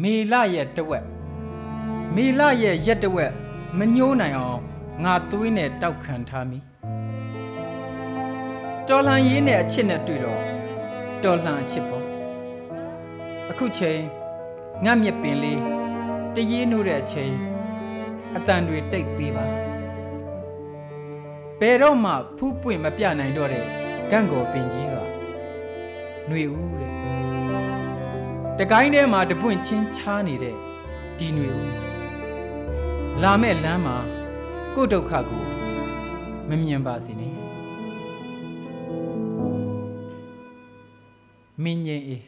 မေလရဲ့တဝက်မေလရဲ့ရက်တဝက်မညှိုးနိုင်အောင်ငါသွေးနဲ့တောက်ခံထားမိတော်လန်ရေးနဲ့အချစ်နဲ့တွေ့တော့တော်လန်အချစ်ပေါ့အခုချိန်ငတ်မြက်ပင်လေးတရေနိုးတဲ့အချိန်အတန်တွေတိတ်ပေးပါဘယ်တော့မှဖူးပွင့်မပြနိုင်တော့တဲ့ဂန့်ကော်ပင်ကြီးကຫນွေဦးတဲ့ တကိုင်းထဲမှာတပွင့်ချင်းချားနေတဲ့ဒီຫນွေဦးလာမဲ့လမ်းမှာကိုယ့်ဒုက္ခကိုမမြင်ပါစေနဲ့မင်းငယ်အေး